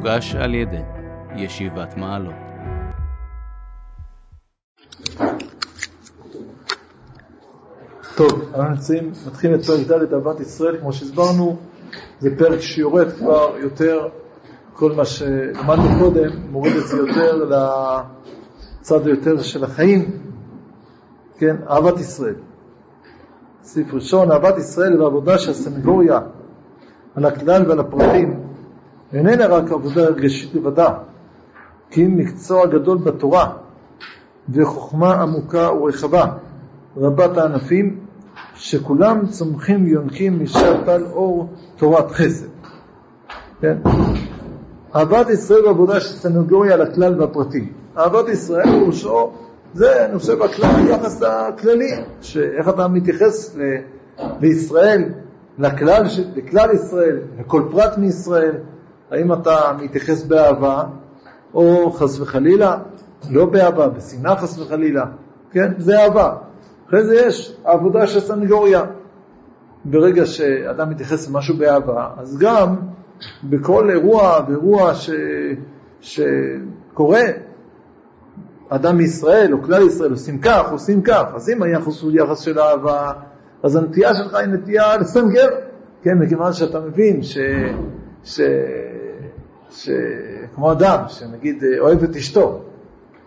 מוגש על ידי ישיבת מעלות. טוב, אנחנו נמצאים, מתחילים את פרק ד' אהבת ישראל, כמו שהסברנו, זה פרק שיורד כבר יותר, כל מה שלמדנו קודם, מוריד את זה יותר לצד היותר של החיים, כן, אהבת ישראל. סעיף ראשון, אהבת ישראל ועבודה של הסנגוריה על הכלל ועל הפרטים, איננה רק עבודה הרגשית לבדה, כי אם מקצוע גדול בתורה וחוכמה עמוקה ורחבה, רבת הענפים, שכולם צומחים ויונקים משל טל אור תורת חסד. כן? אהבת ישראל ועבודה של סנגוריה על הכלל והפרטים. אהבת ישראל פירושו, זה אני חושב הכלל, היחס הכללי, שאיך אתה מתייחס ל, לישראל, לכלל, לכלל ישראל, לכל פרט מישראל, האם אתה מתייחס באהבה, או חס וחלילה, לא באהבה, בשנאה חס וחלילה, כן? זה אהבה. אחרי זה יש העבודה של סנגוריה. ברגע שאדם מתייחס למשהו באהבה, אז גם בכל אירוע ואירוע ש... שקורה, אדם מישראל או כלל ישראל עושים כך, עושים כך, אז אם היחס הוא יחס של אהבה, אז הנטייה שלך היא נטייה לסנגר, כן, מכיוון שאתה מבין ש... ש... ש... כמו אדם שנגיד אוהב את אשתו,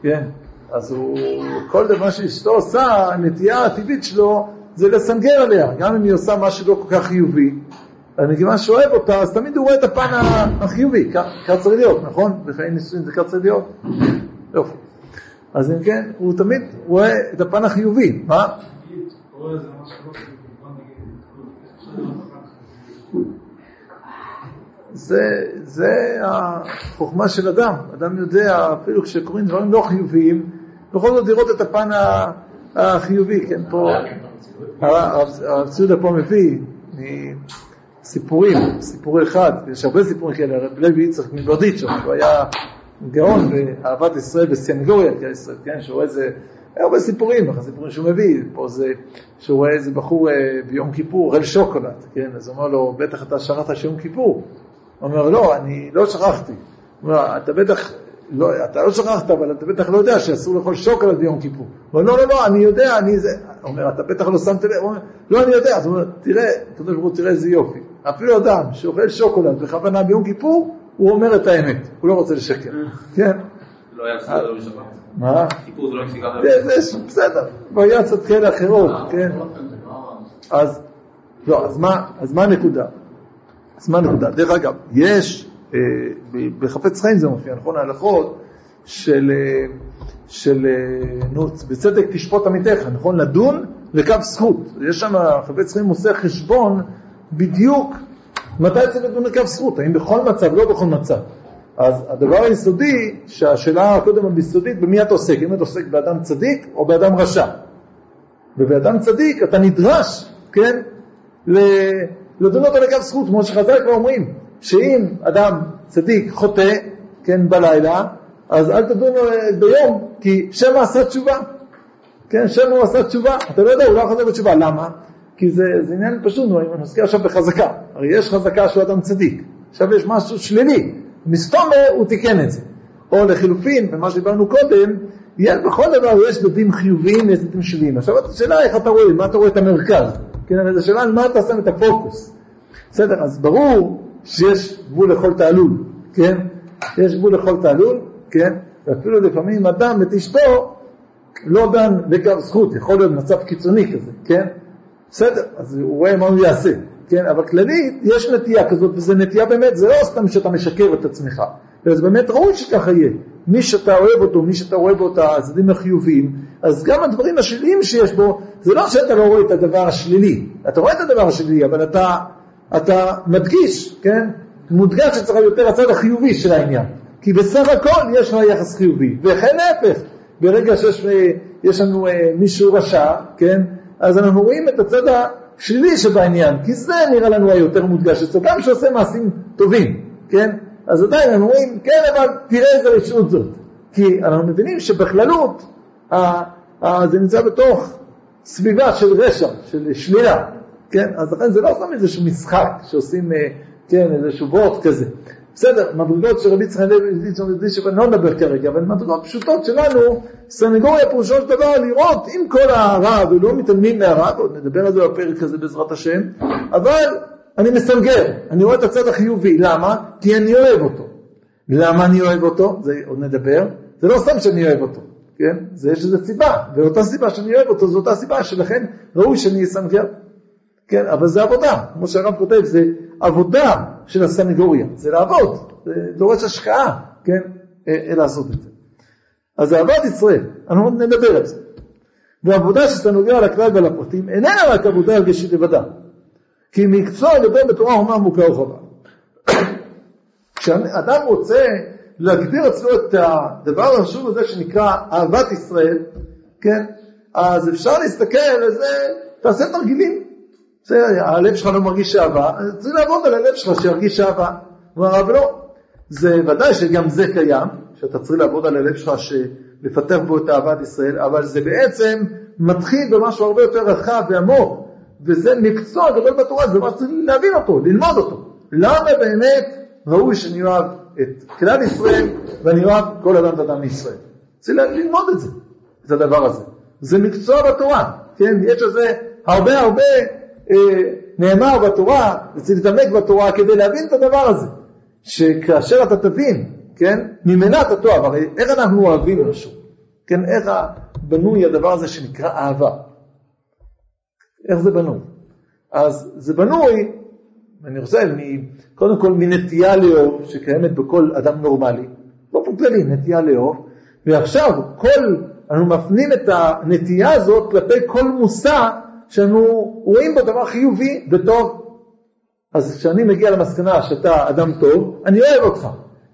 כן, אז הוא, כל דבר שאשתו עושה, הנטייה הטבעית שלו זה לסנגר עליה, גם אם היא עושה משהו לא כל כך חיובי. מכיוון שהוא אוהב אותה, אז תמיד הוא רואה את הפן החיובי, כך צריך להיות, נכון? בחיי נישואין זה כך צריך להיות? יופי. אז אם כן, הוא תמיד רואה את הפן החיובי. מה? זה, זה החוכמה של אדם. אדם יודע, אפילו כשקורים דברים לא חיוביים, בכל זאת לראות את הפן החיובי, כן, פה, הרב ציודה פה מביא סיפורים, סיפור אחד, יש הרבה סיפורים כאלה, הרב לוי יצחק מברדיצ'ו, הוא היה גאון באהבת ישראל בסנגוריה, כן, שהוא רואה איזה, הרבה סיפורים, הסיפורים שהוא מביא, פה זה שהוא רואה איזה בחור אה, ביום כיפור, אוכל שוקולד, כן, אז הוא אומר לו, בטח אתה שכחת שיום כיפור. אומר, לא, אני לא שכחתי. אומר, אתה בטח לא, אתה לא שכחת, אבל אתה בטח לא יודע שאסור לאכול שוקולד ביום כיפור. הוא אומר, לא, לא, לא, אני יודע, אני זה... הוא אומר, אתה בטח לא שמת לב. הוא אומר, לא, אני יודע. אז הוא אומר, תראה, הקדוש ברוך הוא, תראה איזה יופי. אפילו אדם שאוכל שוקולד בכוונה ביום כיפור, הוא אומר את האמת, הוא לא רוצה לשקר. כן? לא היה בסדר לא בשבת. מה? כיפור זה לא הפסיק זה בסדר, וריאציות כאלה אחרות, כן? אז, לא, אז מה הנקודה? אז מה הנקודה? דרך אגב, יש אה, בחפץ חיים זה מופיע, נכון? ההלכות של, אה, של אה, נו, בצדק תשפוט עמיתך, נכון? לדון לקו זכות. יש שם, חפץ חיים עושה חשבון בדיוק מתי צריך לדון לקו זכות, האם בכל מצב, לא בכל מצב. אז הדבר היסודי, שהשאלה הקודם הביסודית, במי אתה עוסק? אם אתה עוסק באדם צדיק או באדם רשע. ובאדם צדיק אתה נדרש, כן, לדון אותו לקו זכות, כמו שחז"ל כבר אומרים, שאם אדם צדיק חוטא, כן, בלילה, אז אל תדון ביום, כי שמא עשה תשובה. כן, שמא הוא עשה תשובה. אתה לא יודע, הוא לא חוזר בתשובה. למה? כי זה, זה עניין פשוט, אני מזכיר עכשיו בחזקה. הרי יש חזקה שהוא אדם צדיק. עכשיו יש משהו שלילי. מסתומר הוא תיקן את זה. או לחילופין, במה שדיברנו קודם, בכל דבר יש דדים חיוביים ויש דדים שליליים. עכשיו השאלה איך אתה רואה, מה אתה רואה את המרכז. כן, אז השאלה על מה אתה שם את הפוקוס. בסדר, אז ברור שיש גבול לכל תעלול, כן? יש גבול לכל תעלול, כן? ואפילו לפעמים אדם את אשתו לא דן בקו זכות, יכול להיות מצב קיצוני כזה, כן? בסדר, אז הוא רואה מה הוא יעשה, כן? אבל כללית יש נטייה כזאת, וזו נטייה באמת, זה לא סתם שאתה משקר את עצמך, זה באמת ראוי שככה יהיה. מי שאתה אוהב אותו, מי שאתה רואה בו את הצדדים החיוביים, אז גם הדברים השליליים שיש בו, זה לא שאתה לא רואה את הדבר השלילי, אתה רואה את הדבר השלילי, אבל אתה אתה מדגיש, כן? מודגש אצלך יותר הצד החיובי של העניין. כי בסך הכל יש לך יחס חיובי. וכן להפך, ברגע שיש לנו אה, מישהו רשע, כן? אז אנחנו רואים את הצד השלילי שבעניין, כי זה נראה לנו היותר מודגש אצלו, גם שעושה מעשים טובים, כן? אז עדיין אנחנו רואים, כן, אבל תראה איזה רשעות זאת. כי אנחנו מבינים שבכללות זה נמצא בתוך סביבה של רשע, של שלילה. כן? אז לכן זה לא סתם איזשהו משחק שעושים, אה, כן, איזשהו וורט כזה. בסדר, מדרגות של רבי יצחק אני לא מדבר כרגע, אבל מדרגות פשוטות שלנו, סנגוריה פירושו של דבר לראות עם כל הרע, ולא מתעלמים מהרע, ועוד נדבר על זה בפרק הזה בעזרת השם, אבל אני מסנגר, אני רואה את הצד החיובי, למה? כי אני אוהב אותו. למה אני אוהב אותו? זה עוד נדבר, זה לא סתם שאני אוהב אותו, כן? זה יש לזה סיבה, ואותה סיבה שאני אוהב אותו, זו אותה סיבה שלכן ראוי שאני אסנגר. כן, אבל זה עבודה, כמו שהרב כותב, זה עבודה של הסנגוריה, זה לעבוד, זה דורש השקעה, כן, אה, אה, לעשות את זה. אז אהבת ישראל, אנחנו נדבר על זה. ועבודה שאתה נוגע לכלל ועל הפרטים איננה רק עבודה הרגשית לבדה, כי מקצוע לדבר בתורה אומה עמוקה ורחבה. כשאדם רוצה להגדיר אצלו את הדבר החשוב הזה שנקרא אהבת ישראל, כן, אז אפשר להסתכל על זה, תעשה תרגילים. זה, הלב שלך לא מרגיש אהבה, צריך לעבוד על הלב שלך שירגיש אהבה. הוא אמר הרב לא, זה ודאי שגם זה קיים, שאתה צריך לעבוד על הלב שלך, לפתח בו את אהבת ישראל, אבל זה בעצם מתחיל במשהו הרבה יותר רחב ועמוק, וזה מקצוע גדול בתורה, זה דבר שצריך להבין אותו, ללמוד אותו. למה באמת ראוי שאני אוהב את כלל ישראל ואני אוהב כל אדם ואדם מישראל? צריך ללמוד את זה, את הדבר הזה. זה מקצוע בתורה, כן? יש לזה הרבה הרבה אה, נאמר בתורה, וצריך להתעמק בתורה כדי להבין את הדבר הזה. שכאשר אתה תבין, כן, ממילא אתה תאהב, הרי איך אנחנו אוהבים משהו? כן, איך בנוי הדבר הזה שנקרא אהבה? איך זה בנוי? אז זה בנוי, אני רוצה, קודם כל מנטייה לאהוב שקיימת בכל אדם נורמלי, באופן כללי, נטייה לאהוב, ועכשיו כל, אנחנו מפנים את הנטייה הזאת כלפי כל מושא שאנו רואים בו דבר חיובי וטוב. אז כשאני מגיע למסקנה שאתה אדם טוב, אני אוהב אותך.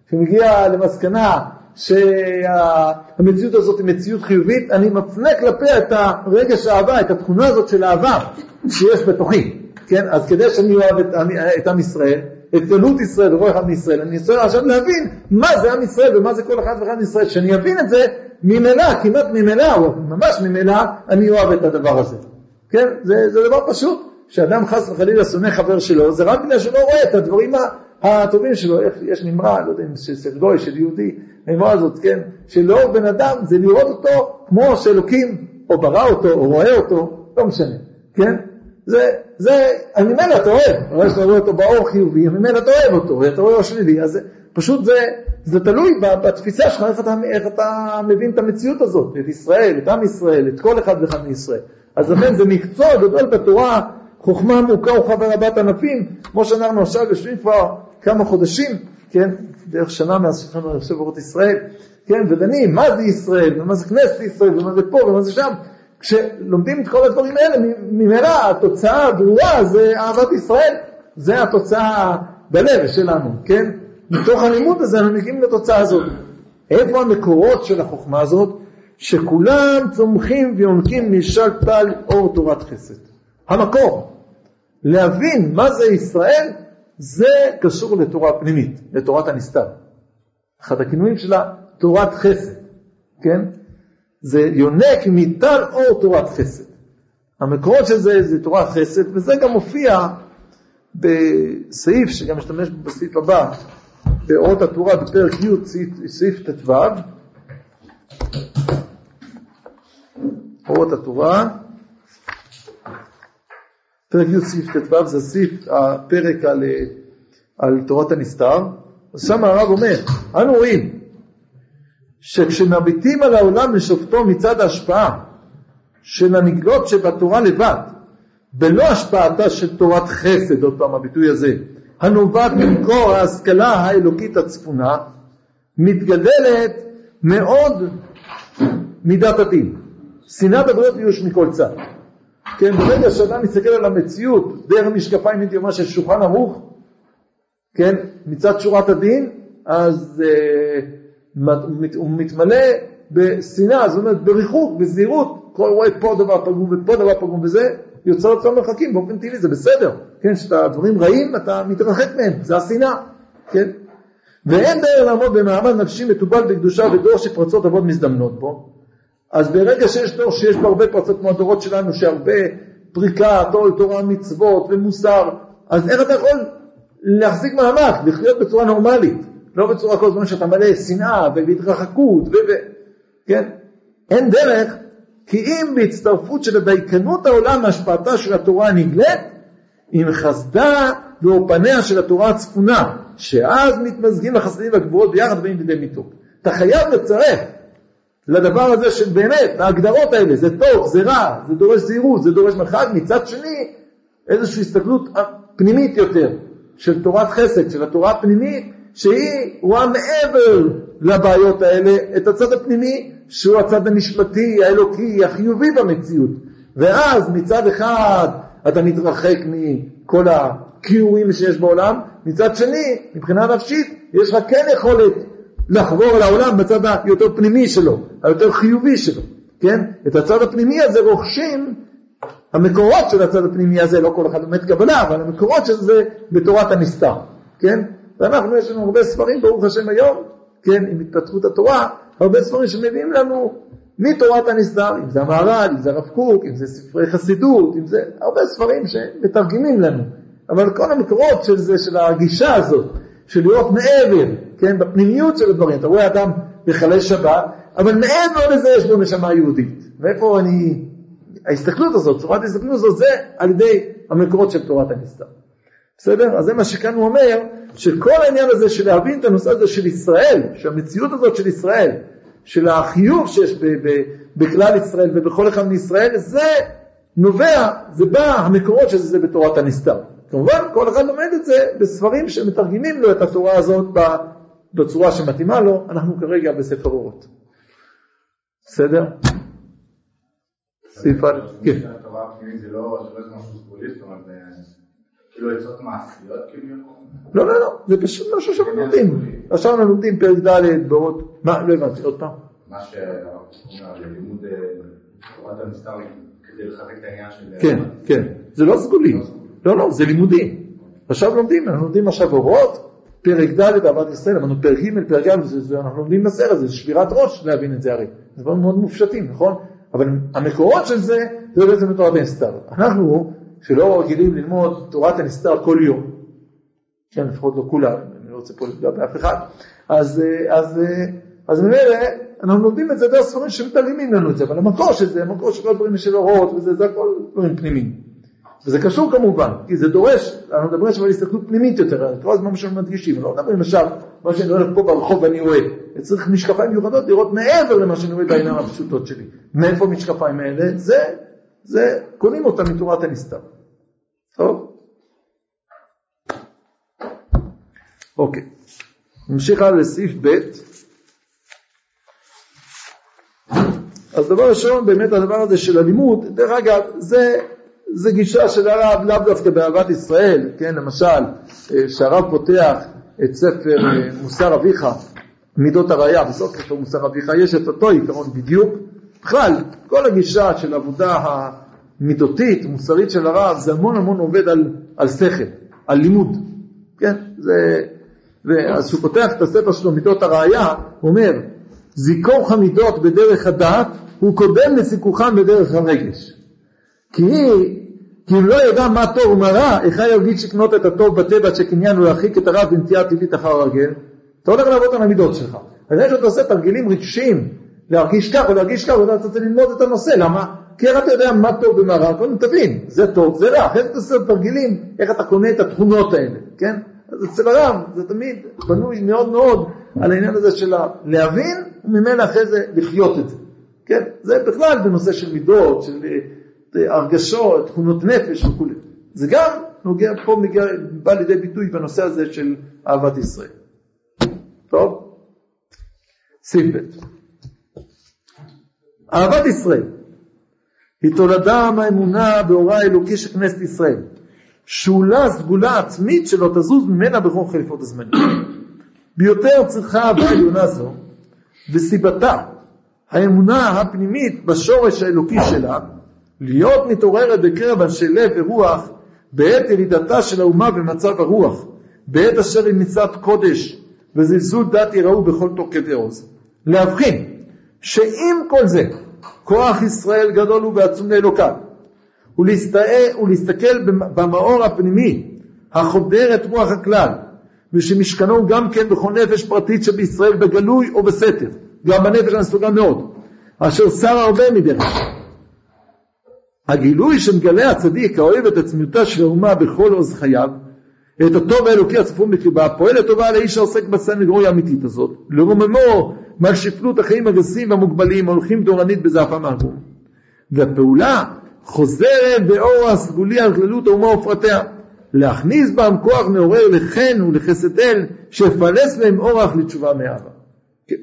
כשאני מגיע למסקנה שהמציאות הזאת היא מציאות חיובית, אני מפנה כלפיה את הרגש האהבה, את התכונה הזאת של אהבה שיש בתוכי. כן? אז כדי שאני אוהב את, את עם ישראל, את גלות ישראל וכל אחד מישראל, אני צריך עכשיו להבין מה זה עם ישראל ומה זה כל אחד ואחד מישראל. כשאני אבין את זה, ממילא, כמעט ממילא, או ממש ממילא, אני אוהב את הדבר הזה. כן? זה, זה דבר פשוט. כשאדם חס וחלילה שונא חבר שלו, זה רק בגלל שהוא לא רואה את הדברים הטובים שלו. איך, יש נמרה, לא יודע אם של סרגוי, של יהודי, הנמרה הזאת, כן? שלאור בן אדם זה לראות אותו כמו שאלוקים או ברא אותו או רואה אותו, לא משנה, כן? זה, זה, ממילא אתה אוהב, רואה שאתה רואה אותו באור חיובי, ממילא אתה אוהב אותו, ואתה רואה אותו שלילי, אז פשוט זה, זה תלוי בתפיסה שלך, איך אתה, איך אתה מבין את המציאות הזאת, את ישראל, את עם ישראל, את כל אחד ואחד מישראל. אז לכן זה מקצוע גדול בתורה, חוכמה עמוקה וחבר רבת ענפים, כמו שאנחנו עכשיו יושבים כבר כמה חודשים, כן, דרך שנה מאז שהתחלנו לחשוב אורות ישראל, כן, ודנים מה זה ישראל, ומה זה כנסת ישראל, ומה זה פה, ומה זה שם. כשלומדים את כל הדברים האלה, ממילא התוצאה הברורה זה אהבת ישראל, זה התוצאה בלב שלנו, כן? מתוך הלימוד הזה אנחנו מגיעים לתוצאה הזאת. איפה המקורות של החוכמה הזאת? שכולם צומחים ויונקים משל טל אור תורת חסד. המקור, להבין מה זה ישראל, זה קשור לתורה פנימית, לתורת הנסתר. אחד הכינויים שלה, תורת חסד, כן? זה יונק מטל אור תורת חסד. המקורות של זה זה תורת חסד, וזה גם מופיע בסעיף שגם משתמש בסעיף הבא, באורות התורה בפרק י' סעיף ט"ו, אורות התורה, פרק י' סעיף ט"ו זה סעיף הפרק על, על תורת הנסתר, אז שם הרב אומר, אנו רואים שכשמביטים על העולם לשופטו מצד ההשפעה של הנגלות שבתורה לבד, בלא השפעתה של תורת חסד, עוד פעם הביטוי הזה, הנובעת ממקור ההשכלה האלוקית הצפונה, מתגדלת מאוד מידת הדין. שנאת הבריות ויוש מכל צד. כן, ברגע שאדם מסתכל על המציאות דרך משקפיים הייתי אומר של שולחן ערוך, כן, מצד שורת הדין, אז אה, הוא מתמלא בשנאה, זאת אומרת בריחוק, בזהירות, כל רואה פה דבר פגום ופה דבר פגום וזה, יוצר לעצמם מרחקים באופן טבעי, זה בסדר, כן, כשאתה דברים רעים אתה מתרחק מהם, זה השנאה, כן, ואין דרך לעמוד במעמד נפשי מתובל בקדושה ודור שפרצות אבות מזדמנות בו, אז ברגע שיש דור שיש בו הרבה פרצות כמו הדורות שלנו, שהרבה פריקה, תור, תורה, מצוות ומוסר, אז איך אתה יכול להחזיק מעמד, לחיות בצורה נורמלית, לא בצורה כל הזמן שאתה מלא שנאה והתרחקות, ו... ו... כן? אין דרך, כי אם בהצטרפות של דייקנות העולם מהשפעתה של התורה הנגלית, עם חסדה ואופניה של התורה הצפונה, שאז מתמזגים החסדים והגבורות ביחד ובאים לידי מיתוק. אתה חייב לצרף לדבר הזה של באמת, ההגדרות האלה, זה טוב, זה רע, זה דורש זהירות, זה דורש מרחק, מצד שני, איזושהי הסתכלות פנימית יותר, של תורת חסד, של התורה הפנימית, שהיא רואה מעבר לבעיות האלה את הצד הפנימי, שהוא הצד הנשמתי, האלוקי, החיובי במציאות. ואז מצד אחד אתה מתרחק מכל הכיורים שיש בעולם, מצד שני, מבחינה נפשית, יש לך כן יכולת לחבור לעולם בצד היותר פנימי שלו, היותר חיובי שלו, כן? את הצד הפנימי הזה רוכשים המקורות של הצד הפנימי הזה, לא כל אחד לומד קבלה, אבל המקורות של זה בתורת הנסתר, כן? ואנחנו, יש לנו הרבה ספרים, ברוך השם היום, כן, עם התפתחות התורה, הרבה ספרים שמביאים לנו מתורת הנסתר, אם זה המהר"ל, אם זה הרב קוק, אם זה ספרי חסידות, אם זה הרבה ספרים שמתרגמים לנו. אבל כל המקורות של זה, של הגישה הזאת, של להיות מעבר, כן, בפנימיות של הדברים. אתה רואה אדם מחלל שבת, אבל מעבר לזה יש לו נשמה יהודית. ואיפה אני... ההסתכלות הזאת, צורת ההסתכלות הזאת, זה על ידי המקורות של תורת הנסתר. בסדר? אז זה מה שכאן הוא אומר, שכל העניין הזה של להבין את הנושא הזה של ישראל, שהמציאות הזאת של ישראל, של החיוב שיש ב- ב- בכלל ישראל ובכל אחד מישראל, זה נובע, זה בא, המקורות של זה בתורת הנסתר. כמובן, כל אחד לומד את זה בספרים שמתרגמים לו את התורה הזאת בצורה שמתאימה לו, אנחנו כרגע בספר אורות. בסדר? סעיף א', כן. לא לא זה כאילו? לא, לא, לא, זה פשוט משהו שאנחנו לומדים. עכשיו אנחנו לומדים פרק ד' בעוד, מה, לא הבנתי, עוד פעם. מה שהרב אומר, לימוד אה, תורת הנסתר כדי לחזק את העניין של... כן, כן, זה לא סגולי. לא, לא, זה לימודים. עכשיו לומדים, אנחנו לומדים עכשיו אורות, פרק ד' אהבת ישראל, אמרנו פרק ג', פרק ג', אנחנו לומדים בסרט, זה שבירת ראש להבין את זה הרי. זה דברים מאוד מופשטים, נכון? אבל המקורות של זה, זה בעצם תורת הנסתר. אנחנו, שלא רגילים ללמוד תורת הנסתר כל יום, כן, לפחות לא כולם, אני לא רוצה פה לפגוע באף אחד, אז, אה, אז, אה, אז ממילא אנחנו לומדים את זה דרך ספרים שמתעלמים לנו את זה, אבל המקור של זה, המקור של כל הדברים של אורות, וזה, זה הכל דברים פנימיים. וזה קשור כמובן, כי זה דורש, אנחנו מדברים עכשיו על הסתכלות פנימית יותר, כל הזמן שאנחנו מדגישים, לא מדברים עכשיו, מה שאני הולך פה ברחוב ואני רואה, צריך משקפיים מיוחדות לראות מעבר למה שאני רואה בעיניים הפשוטות שלי. מאיפה המשקפיים האלה? זה, זה, קונים אותם מתורת הנסתר. טוב? אוקיי, נמשיך הלאה לסעיף ב'. אז דבר ראשון, באמת הדבר הזה של הלימוד, דרך אגב, זה, זה גישה של הרב לאו דווקא באהבת ישראל, כן, למשל, אה, שהרב פותח את ספר אה, מוסר אביך, מידות הראייה, בסוף ספר מוסר אביך יש את אותו עיקרון בדיוק. בכלל, כל הגישה של עבודה המידותית, מוסרית של הרב, זה המון המון עובד על, על שכל, על לימוד, כן, זה, ואז כשהוא פותח את הספר שלו, מידות הראייה, הוא אומר, זיכוך המידות בדרך הדעת הוא קודם לזיכוכם בדרך הרגש. כי כי אם לא ידע מה טוב ומה רע, איך ירגיש לקנות את הטוב בטבע שקניין הוא להרחיק את הרע בנטייה טבעית אחר הרגל? אתה הולך לעבוד על המידות שלך. אז יש שאתה עושה תרגילים רגשיים, להרגיש כך או להרגיש כך, ואתה רוצה ללמוד את הנושא, למה? כי אתה יודע מה טוב ומה רע, קודם תבין, זה טוב, זה רע, אחרי זה אתה עושה תרגילים, איך אתה קונה את התכונות האלה, כן? אז אצל הרב זה תמיד בנוי מאוד מאוד על העניין הזה של להבין, וממילא אחרי זה לחיות את זה, כן? זה בכלל בנושא של מידות, של אה, הרגשות, תכונות נפש וכו'. זה גם נוגע פה, מגיע, בא לידי ביטוי בנושא הזה של אהבת ישראל. טוב? סעיף ב' אהבת ישראל היא תולדה מהאמונה באורה האלוקי של כנסת ישראל, שאולה סגולה עצמית שלא תזוז ממנה בכל חליפות הזמנים. ביותר צריכה אהבה עליונה זו, וסיבתה, האמונה הפנימית בשורש האלוקי שלה, להיות מתעוררת בקרב אנשי לב ורוח בעת ירידתה של האומה במצב הרוח, בעת אשר היא מצד קודש וזלזול דת יראו בכל כדי עוז. להבחין שעם כל זה כוח ישראל גדול הוא ועצום לאלוקיו ולהסתכל במאור הפנימי החודר את רוח הכלל, ושמשכנו גם כן בכל נפש פרטית שבישראל בגלוי או בסתר, גם בנפש המסוגל מאוד, אשר שר הרבה מדרך. הגילוי שמגלה הצדיק האוהב את עצמיותה של האומה בכל עוז חייו, את הטוב האלוקי הצפון בקרבה, פועל לטובה לאיש העוסק בסנגוריה האמיתית הזאת, לרוממו מעל שפלות החיים הגסים והמוגבלים ההולכים דורנית בזעפם העגום. והפעולה חוזרת באור הסגולי על כללות האומה ופרטיה, להכניס בהם כוח מעורר לחן ולחסד אל, שיפלס להם אורח לתשובה מאהבה. כן.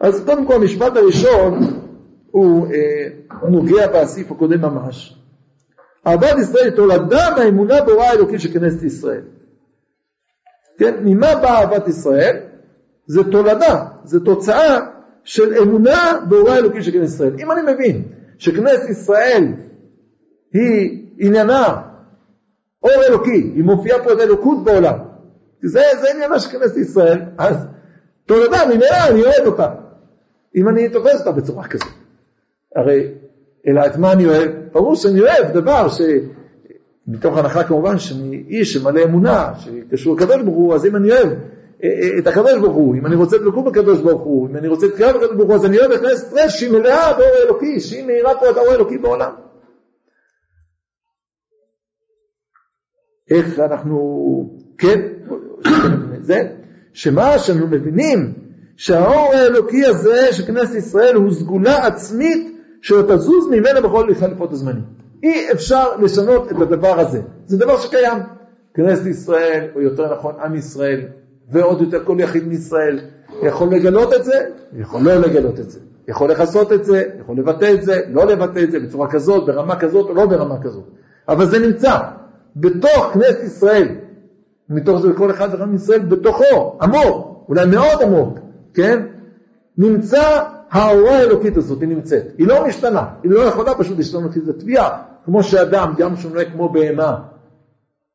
אז קודם כל המשפט הראשון הוא אה, נוגע בסעיף הקודם ממש. אהבת ישראל תולדה מהאמונה בהוראה האלוקית של כנסת ישראל. כן, ממה באה אהבת ישראל? זה תולדה, זה תוצאה של אמונה בהוראה האלוקית של כנסת ישראל. אם אני מבין שכנסת ישראל היא עניינה אור אלוקי, היא מופיעה פה את האלוקות בעולם, זה, זה עניינה של כנסת ישראל, אז תולדה, ממילא אני אוהב אותה, אם אני תופס אותה בצורה כזאת. הרי, אלא את מה אני אוהב? ברור שאני אוהב דבר ש... מתוך הנחה כמובן שאני איש שמלא אמונה, שקשור לקדוש ברוך הוא, אז אם אני אוהב אה, אה, את הקדוש ברוך הוא, אם אני רוצה דבקות בקדוש ברוך הוא, אם אני רוצה להתקרב בקדוש ברוך הוא, אז אני אוהב כנסת ישראל שהיא מלאה באור האלוקי, שהיא מאירה פה את האור האלוקי בעולם. איך אנחנו, כן, זה, שמה שאנחנו מבינים שהאור האלוקי הזה של כנסת ישראל הוא סגולה עצמית שלא תזוז ממנה בכל חליפות הזמנים. אי אפשר לשנות את הדבר הזה. זה דבר שקיים. כנסת ישראל, או יותר נכון עם ישראל, ועוד יותר כל יחיד מישראל, יכול לגלות את זה, יכול לא לגלות את זה. יכול לכסות את זה, יכול לבטא את זה, לא לבטא את זה בצורה כזאת, ברמה כזאת או לא ברמה כזאת. אבל זה נמצא בתוך כנסת ישראל, מתוך זה כל אחד ואחד מישראל, בתוכו, עמוק, אולי מאוד עמוק, כן? נמצא ההוראה האלוקית הזאת, היא נמצאת. היא לא משתנה, היא לא יכולה פשוט להשתנות, כי זו תביעה. כמו שאדם, גם כשהוא נוהג כמו בהמה,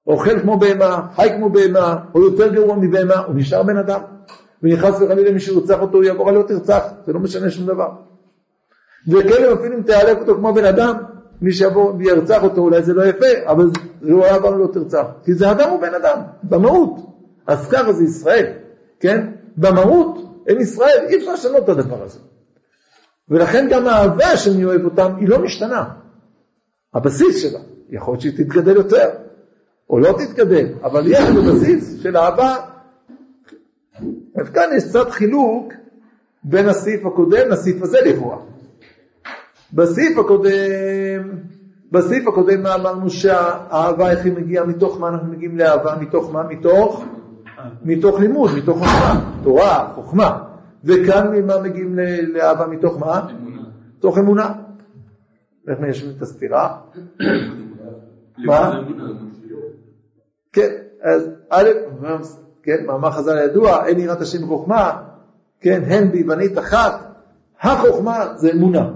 אוכל כמו בהמה, חי כמו בהמה, או יותר גרוע מבהמה, הוא נשאר בן אדם. ונכנס וחלילה מי שירצח אותו, הוא יעבור עליו תרצח, זה לא משנה שום דבר. וכלב אפילו אם תיאלק אותו כמו בן אדם, מי שיבוא וירצח אותו, אולי זה לא יפה, אבל זה לא היה לו תרצח. כי זה אדם הוא בן אדם, במהות. אז ככה זה ישראל, כן? במהות הם ישראל, אי אפשר לשנות את הדבר הזה. ולכן גם האהבה שאני אוהב אותם, היא לא משתנה. הבסיס שלה, יכול להיות שהיא תתגדל יותר, או לא תתגדל, אבל יש בבסיס של אהבה. אז כאן יש קצת חילוק בין הסעיף הקודם לסעיף הזה לכאורה. בסעיף הקודם, בסעיף הקודם מה אמרנו שהאהבה איך היא מגיעה, מתוך מה אנחנו מגיעים לאהבה, מתוך מה? מתוך? מתוך לימוד, מתוך חוכמה, תורה, חוכמה. וכאן ממה מגיעים לאהבה מתוך מה? מתוך אמונה. איך מיישבים את הסתירה? מה? כן, אז א', כן, מאמר חז"ל ידוע, אין יראת השם בחוכמה, כן, הן ביוונית אחת, החוכמה זה אמונה,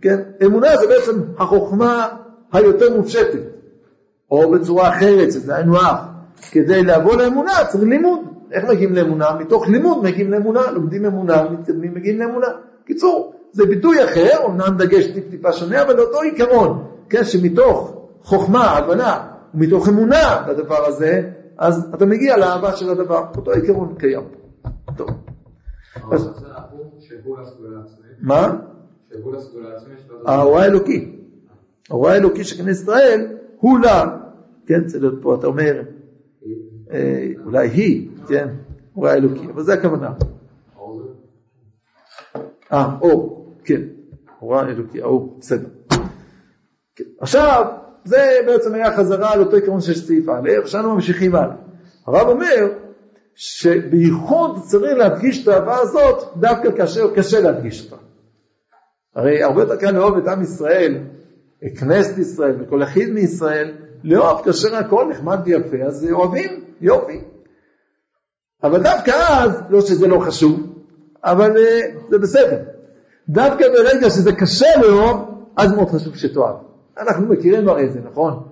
כן, אמונה זה בעצם החוכמה היותר מופשטת, או בצורה אחרת, שזה היינו הך, כדי לבוא לאמונה צריך לימוד, איך מגיעים לאמונה? מתוך לימוד מגיעים לאמונה, לומדים אמונה, מתקדמים, מגיעים לאמונה. קיצור, זה ביטוי אחר, אמנם דגש טיפ טיפה שונה, אבל אותו עיקרון, כן, שמתוך חוכמה, הבנה, ומתוך אמונה בדבר הזה, אז אתה מגיע לאהבה של הדבר, אותו עיקרון קיים. טוב. מה? ההוראה האלוקי. ההוראה האלוקי של כנסת ישראל, הוא לה, כן, צריך להיות פה, אתה אומר, אה, אולי היא, כן, הוראה אלוקי, אבל זה הכוונה. אה, אור, כן, הוראה אלוקי, האור, בסדר. כן. עכשיו, זה בעצם היה חזרה על אותו עיקרון של סעיף א', עכשיו ממשיכים הלאה. הרב אומר שבייחוד צריך להדגיש את האהבה הזאת דווקא כאשר קשה להדגיש אותה. הרי הרבה יותר קל לאהוב את עם ישראל, את כנסת ישראל וכל יחיד מישראל, לאהוב כאשר הכל נחמד ויפה, אז אוהבים, יופי. אבל דווקא אז, לא שזה לא חשוב, אבל uh, זה בסדר. דווקא ברגע שזה קשה לאהוב, אז מאוד חשוב שתאהב. אנחנו מכירים הרי זה, נכון?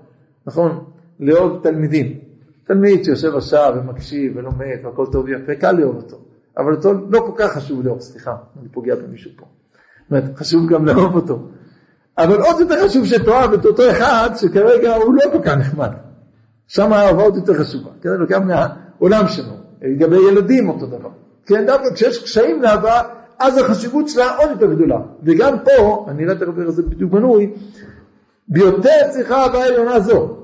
נכון, לאהוב תלמידים. תלמיד שיושב בשער ומקשיב ולומד והכל טוב ויפה, קל לאהוב אותו. אבל אותו לא כל כך חשוב לאהוב, סליחה, אני פוגע במישהו פה. זאת אומרת, חשוב גם לאהוב אותו. אבל עוד יותר חשוב שתאהב את אותו אחד שכרגע הוא לא כל כך נחמד. שם האהבה עוד יותר חשובה, כן, לוקח מהעולם שלו, לגבי ילדים אותו דבר, כן, דווקא כשיש קשיים לאהבה, אז החשיבות שלה עוד יותר גדולה, וגם פה, אני אראה תכף איך זה בדיוק בנוי, ביותר צריכה אהבה עליונה זו,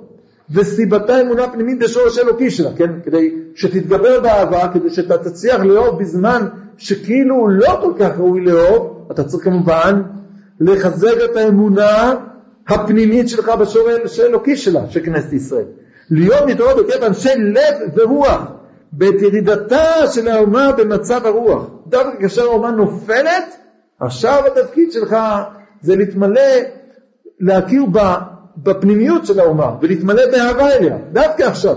וסיבתה אמונה פנימית בשורש אלוקי שלה, כן, כדי שתתגבר באהבה, כדי שאתה תצליח לאהוב בזמן שכאילו לא כל כך ראוי לאהוב, אתה צריך כמובן לחזק את האמונה הפנימית שלך בשורש האלוקי שלה, של כנסת ישראל. להיות מתעורר בקרב אנשי לב ורוח, בעת ירידתה של האומה במצב הרוח. דווקא כאשר האומה נופלת, עכשיו התפקיד שלך זה להתמלא, להכיר בפנימיות של האומה ולהתמלא באהבה אליה, דווקא עכשיו.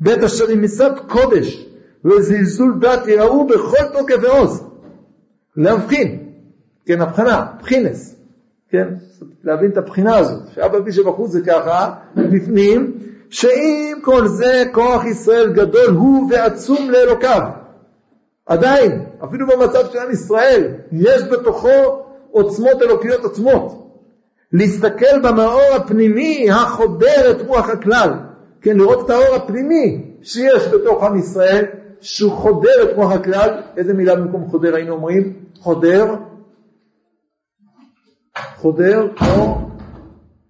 בית אשר משרד קודש וזלזול דת יראו בכל תוקף ועוז. להבחין, כן, הבחנה, בחינס, כן, להבין את הבחינה הזאת, על פי שבחוץ זה ככה, בפנים, שעם כל זה כוח ישראל גדול הוא ועצום לאלוקיו. עדיין, אפילו במצב של עם ישראל, יש בתוכו עוצמות אלוקיות עצמות. להסתכל במאור הפנימי החודר את רוח הכלל, כן, לראות את האור הפנימי שיש בתוך עם ישראל, שהוא חודר את רוח הכלל, איזה מילה במקום חודר היינו אומרים? חודר, חודר כמו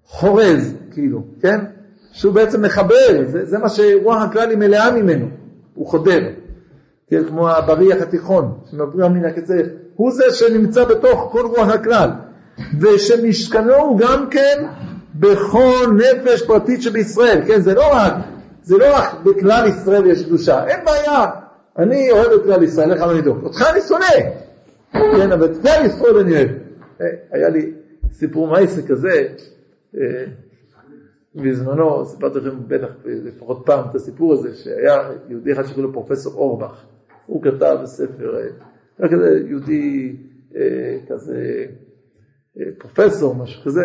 חורז, כאילו, כן? שהוא בעצם מחבר, זה, זה מה שרוח הכלל היא מלאה ממנו, הוא חודר, כן, כמו הבריח התיכון, שמבריח מן הקצה, הוא זה שנמצא בתוך כל רוח הכלל, ושמשכנו הוא גם כן בכל נפש פרטית שבישראל, כן, זה לא רק, זה לא רק בכלל ישראל יש קדושה, אין בעיה, אני אוהב את כלל ישראל, איך אני אדאוג? אותך אני שונא, כן, אבל את כלל ישראל אני אוהב. אה, היה לי סיפור מייסה כזה, אה, בזמנו, סיפרתי לכם בטח לפחות פעם את הסיפור הזה, שהיה יהודי אחד שקוראים לו פרופסור אורבך, הוא כתב ספר, אה, היה כזה יהודי כזה פרופסור, משהו כזה,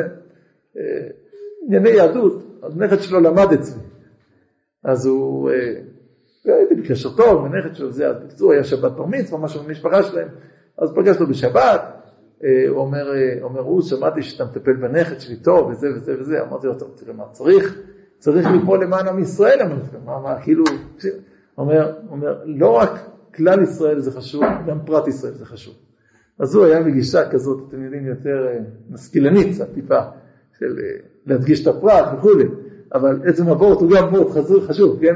ענייני יהדות, אז נכד שלו למד אצלי, אז הוא והייתי בקשר טוב, הנכד שלו זה, בקיצור היה שבת בר מצווה, משהו במשפחה שלהם, אז פגש אותו בשבת, אה, הוא אומר, אה, אומר, הוא, שמעתי שאתה מטפל בנכד שלי טוב, וזה וזה וזה, אמרתי לו, תראה מה צריך, צריך לפעול למען עם ישראל, אמרתי מה, מה, כאילו, אומר, אומר, לא רק כלל ישראל זה חשוב, גם פרט ישראל זה חשוב. אז הוא היה בגישה כזאת, אתם יודעים, יותר אה, משכילנית קצת טיפה, של להדגיש את הפרט וכולי. אבל עצם הוורט הוא גם וורט חשוב, כן?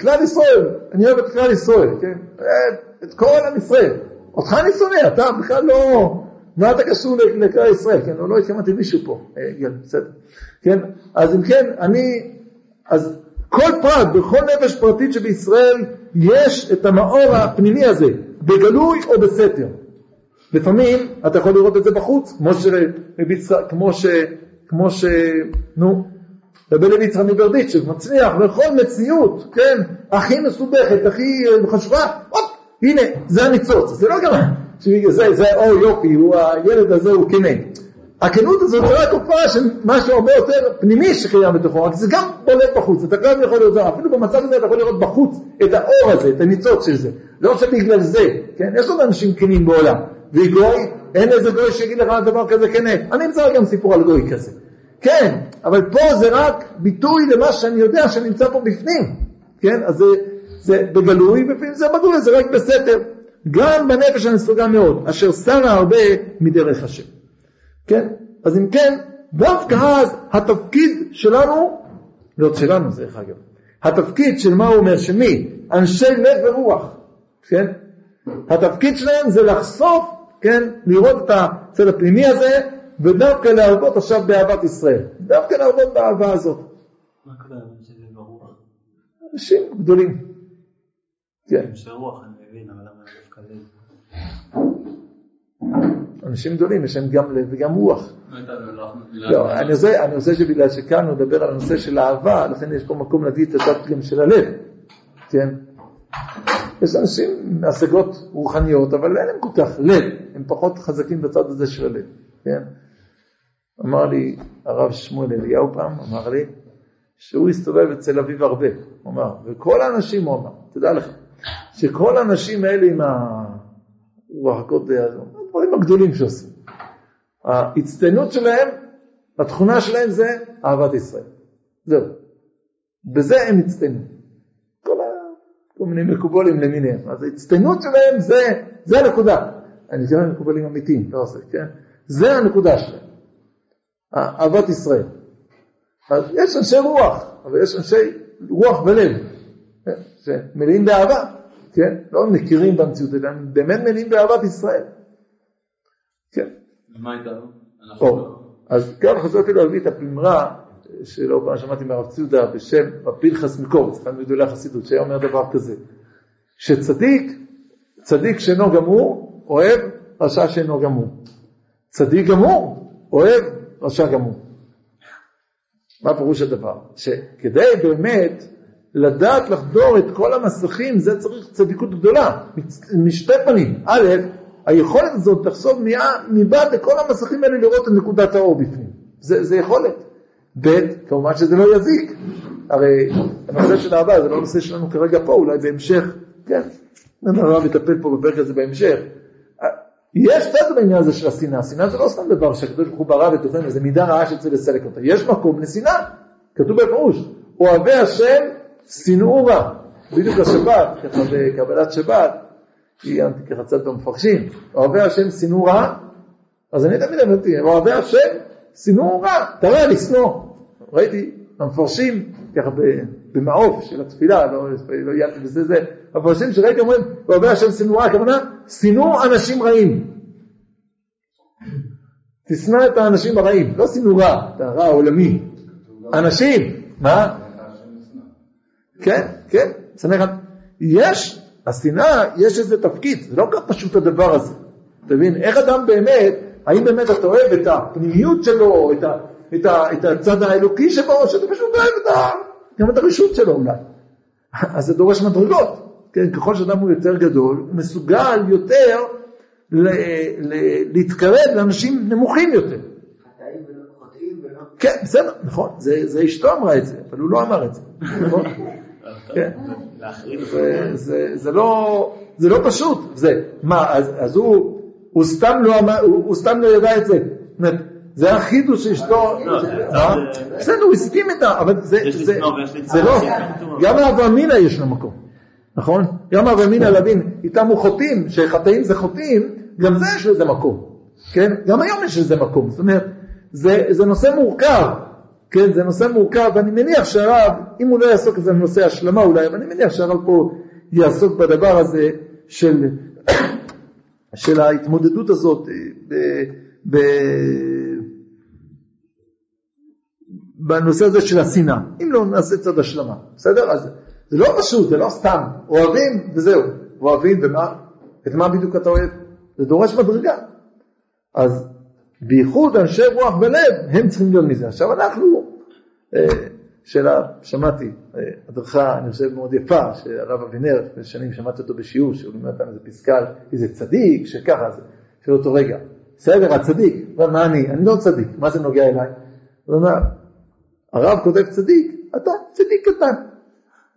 כלל ישראל, אני אוהב את כלל ישראל, כן? את כל עם ישראל. אותך אני שונא, אתה בכלל לא... מה אתה קשור לכלל ישראל, כן? לא התכוונתי מישהו פה, יאללה, בסדר. כן? אז אם כן, אני... אז כל פרט, בכל נפש פרטית שבישראל, יש את המאור הפנימי הזה, בגלוי או בסתר. לפעמים אתה יכול לראות את זה בחוץ, כמו ש... כמו ש... כמו ש... נו, רבי לוי יצחק מברדיצ'ב מצליח בכל מציאות, כן, הכי מסובכת, הכי חשובה, הופ, הנה, זה הניצוץ, זה לא גם, זה, זה, יופי, הוא, הילד הזה הוא כנה. הכנות הזאת זה רק הופעה של משהו הרבה יותר פנימי שקיים בתוכו, רק זה גם בולט בחוץ, אתה גם יכול לראות, אפילו במצב הזה אתה יכול לראות בחוץ את האור הזה, את הניצוץ של זה, לא שבגלל זה, כן, יש עוד אנשים כנים בעולם, וגוי, אין איזה גוי שיגיד לך דבר כזה כנה, אני אמצא גם סיפור על גוי כזה. כן, אבל פה זה רק ביטוי למה שאני יודע שנמצא פה בפנים, כן? אז זה, זה בגלוי, בפנים זה בגלוי, זה רק בסתר. גם בנפש אני סוגה מאוד, אשר שרה הרבה מדרך השם. כן? אז אם כן, דווקא אז התפקיד שלנו, לא שלנו זה דרך אגב, התפקיד של מה הוא אומר, שמי? אנשי לב ורוח, כן? התפקיד שלהם זה לחשוף, כן? לראות את הצד הפנימי הזה ודווקא להרבות עכשיו באהבת ישראל. דווקא להרבות באהבה הזאת. מה הכוונה שזה ברוח? אנשים גדולים. כן. שרוח אני מבין, אבל לב? אנשים גדולים, יש להם גם לב וגם רוח. לא, אני רוצה, שבגלל שכאן הוא מדבר על הנושא של אהבה, לכן יש פה מקום להביא את הדת גם של הלב, כן? יש אנשים עם השגות רוחניות, אבל אין להם כל כך לב, הם פחות חזקים בצד הזה של הלב, כן? אמר לי הרב שמואל אליהו פעם, אמר לי, שהוא הסתובב אצל אביו הרבה, הוא אמר, וכל האנשים, הוא אמר, תדע לך, שכל האנשים האלה עם הרוח הקודש, הדברים הגדולים שעושים, ההצטיינות שלהם, התכונה שלהם זה אהבת ישראל. זהו. בזה הם הצטיינו. כל, ה... כל מיני מקובולים למיניהם. אז ההצטיינות שלהם זה, זה הנקודה. אני מתכוון מקובלים אמיתיים, לא עושה, כן? זה הנקודה שלהם. אהבת ישראל. אז יש אנשי רוח, אבל יש אנשי רוח ולב, כן? שמלאים באהבה, כן? לא מכירים במציאות, אלא הם באמת מלאים באהבת ישראל. כן. ומה איתנו? או, אז כאן חשבתי להביא את הפמרה שלא פעם שמעתי מהרב ציודה בשם הפנחס מקורץ, אחד מגדולי החסידות, שהיה אומר דבר כזה, שצדיק, צדיק שאינו גמור, אוהב רשע שאינו גמור. צדיק גמור, אוהב רשע גמור. מה פירוש הדבר? שכדי באמת לדעת לחדור את כל המסכים, זה צריך צדיקות גדולה, משתי פנים. א', היכולת הזאת לחשוף מבעד לכל המסכים האלה לראות את נקודת האור בפנים. זה, זה יכולת. ב', כמובן שזה לא יזיק. הרי הנושא של אהבה זה לא נושא שלנו כרגע פה, אולי בהמשך, כן, הרב יטפל פה בפרק הזה בהמשך. יש צד בעניין הזה של השנאה, שנאה זה לא סתם דבר שהקדוש ברוך הוא ברא בתוכנו, זה מידה רעה שצריך לסלק אותה, יש מקום לשנאה, כתוב בפירוש, אוהבי השם שנאו רע, בדיוק השבת, ככה בקבלת שבת, עיינתי ככה קצת במפרשים, אוהבי השם שנאו רע, אז אני תמיד אמרתי, אוהבי השם שנאו רע, תראה לשנוא, ראיתי המפרשים ככה במעוף של התפילה, לא עיינתי בזה זה, המפרשים שראיתי אומרים, אוהבי השם שנאו רע, הכוונה, שנאו אנשים רעים. תשנא את האנשים הרעים, לא שנאו רע, את הרע העולמי. אנשים, מה? כן, כן, שנא אחד. יש, השנאה, יש איזה תפקיד, זה לא כל כך פשוט הדבר הזה. אתה מבין? איך אדם באמת, האם באמת אתה אוהב את הפנימיות שלו, את, ה, את, ה, את הצד האלוקי שבו, או שאתה פשוט אוהב את ה, גם את הרשות שלו אולי. אז זה דורש מדרגות. כן, ככל שאדם הוא יותר גדול, הוא מסוגל יותר ל, ל, להתקרב לאנשים נמוכים יותר. כן, בסדר, נכון, זה, זה אשתו אמרה את זה, אבל הוא לא אמר את זה, נכון? כן. זה, זה, זה, לא, זה לא פשוט, זה, מה, אז, אז הוא, הוא, סתם לא אמר, הוא, הוא סתם לא ידע את זה, זה החידוש שאשתו, בסדר, הוא הסכים איתה, אבל זה, זה, זה לא, גם לאברהם אמינא יש לו מקום. נכון? גם אברהם אמינא להבין, איתם הוא חוטאים, שחטאים זה חוטאים, גם זה יש לזה מקום, כן? גם היום יש לזה מקום, זאת אומרת, זה, זה נושא מורכב, כן? זה נושא מורכב, ואני מניח שהרב, אם הוא לא יעסוק בזה בנושא השלמה אולי, אבל אני מניח שהרב פה יעסוק בדבר הזה של, של ההתמודדות הזאת ב, ב, בנושא הזה של השנאה, אם לא נעשה צד השלמה, בסדר? אז זה לא פשוט, זה לא סתם, אוהבים וזהו, אוהבים ומה, את מה בדיוק אתה אוהב? זה דורש מדרגה. אז בייחוד אנשי רוח ולב, הם צריכים להיות מזה. עכשיו אנחנו, אה, שאלה, שמעתי, אה, הדרכה, אני חושב, מאוד יפה, שהרב אבינר, לפני שנים שמעתי אותו בשיעור, שהוא לימד אותנו איזה פסקה, איזה צדיק, שככה, זה, של אותו רגע, בסדר, הצדיק, מה אני? אני לא צדיק, מה זה נוגע אליי? הוא אומר, הרב כותב צדיק, אתה צדיק קטן.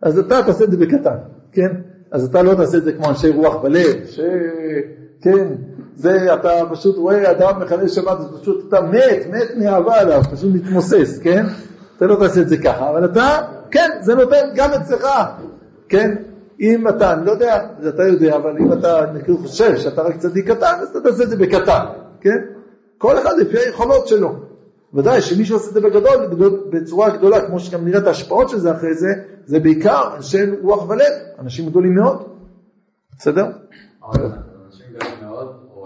אז אתה תעשה את זה בקטן, כן? אז אתה לא תעשה את זה כמו אנשי רוח בלב, שכן, זה אתה פשוט רואה אדם מחלל שבת, אז פשוט אתה מת, מת מאהבה עליו, פשוט מתמוסס, כן? אתה לא תעשה את זה ככה, אבל אתה, כן, זה נותן גם אצלך, כן? אם אתה, אני לא יודע, זה אתה יודע, אבל אם אתה נקרא חושב שאתה רק צדיק קטן, אז אתה תעשה את זה בקטן, כן? כל אחד לפי היכולות שלו. ודאי שמי שעושה את זה בגדול, בגדול, בצורה גדולה, כמו שגם נראה את ההשפעות של זה אחרי זה, זה בעיקר אנשי רוח ולב, אנשים גדולים מאוד. בסדר?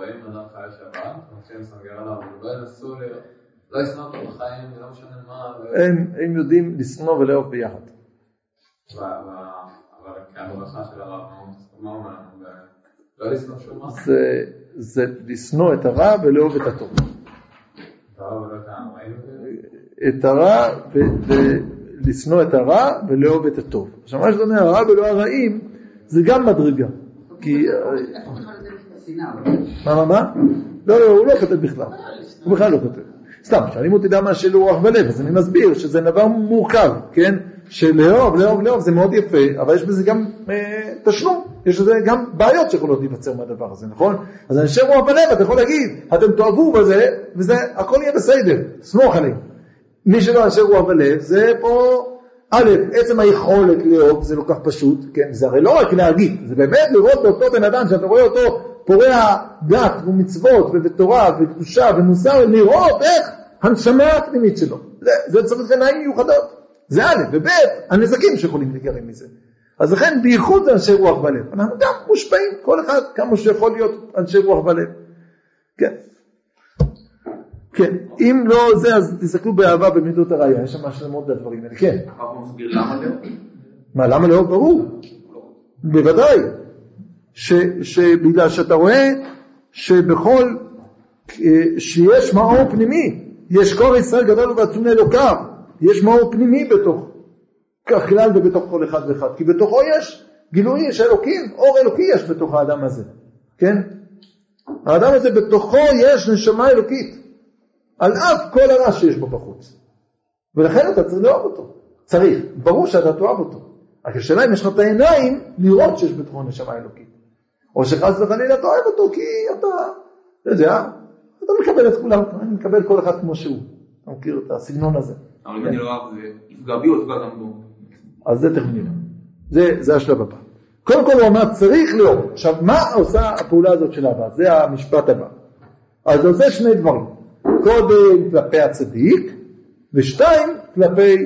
אנשים גדולים מאוד רואים אדם חי שבת, אנשים מסנגר עליו, לא ינסו, לא ישנא אותו בחיים, לא משנה מה. הם, הם יודעים לשנוא ולאהוב ביחד. אבל כהברכה של הרב, מה אומר לנו? לא לשנוא שום מה? זה, זה לשנוא את הרע ולאהוב את הטוב. את הרע, לשנוא את הרע ולאהוב את הטוב. עכשיו מה שאתה אומר, הרע ולא הרעים, זה גם מדרגה. כי... מה, מה, מה? לא, לא, הוא לא כותב בכלל. הוא בכלל לא כותב. סתם, שואלים אותי למה של רוח בלב, אז אני מסביר שזה דבר מורכב, כן? שלאהוב, לאהוב, לאהוב זה מאוד יפה, אבל יש בזה גם אה, תשלום, יש בזה גם בעיות שיכולות להיווצר מהדבר הזה, נכון? אז אנשי רוח בלב, אתה יכול להגיד, אתם תאהבו בזה, וזה, הכל יהיה בסדר, סמוך עליהם. מי שלא אנשי רוח בלב, זה פה א', עצם היכולת לאהוב זה לא כך פשוט, כן, זה הרי לא רק להגיד, זה באמת לראות באותו בן אדם שאתה רואה אותו פורע דת ומצוות ותורה וקדושה ומוסר, לראות איך הנשמה הפנימית שלו. זה, זה צריך עיניים מיוחדות. זה א', וב', הנזקים שיכולים להיגרם מזה. אז לכן בייחוד אנשי רוח בלב. אנחנו גם מושפעים, כל אחד כמה שיכול להיות אנשי רוח בלב. כן. כן, אם לא זה, אז תסתכלו באהבה במידות הראייה, יש שם שלמות לדברים האלה, כן. לאהוב? מה, למה לאהוב? ברור. בוודאי. ש, שבגלל שאתה רואה שבכל, אה, שיש מאור פנימי, יש קור ישראל גדול ובעצום לאלוקיו, יש מאור פנימי בתוך הכלל ובתוך כל אחד ואחד, כי בתוכו יש גילוי של אלוקים, אור אלוקי יש בתוך האדם הזה, כן? האדם הזה בתוכו יש נשמה אלוקית, על אף כל הרע שיש בו בחוץ, ולכן אתה צריך לאהוב אותו, צריך, ברור שאתה תאהב אותו, רק השאלה אם יש לך את העיניים לראות שיש בתוכו נשמה אלוקית, או שחס וחלילה אתה אוהב אותו כי אתה, אתה יודע, אתה מקבל את כולם, אני מקבל כל אחד כמו שהוא, אתה מכיר את הסגנון הזה. אבל אם אני לא אוהב, זה יפגע בי או יפגע גם בו. אז זה תכף נראה. זה, זה השלב הבא. קודם כל הוא אמר צריך לאהוב. עכשיו מה עושה הפעולה הזאת של אהבה? זה המשפט הבא. אז זה עושה שני דברים. קודם כלפי הצדיק, ושתיים כלפי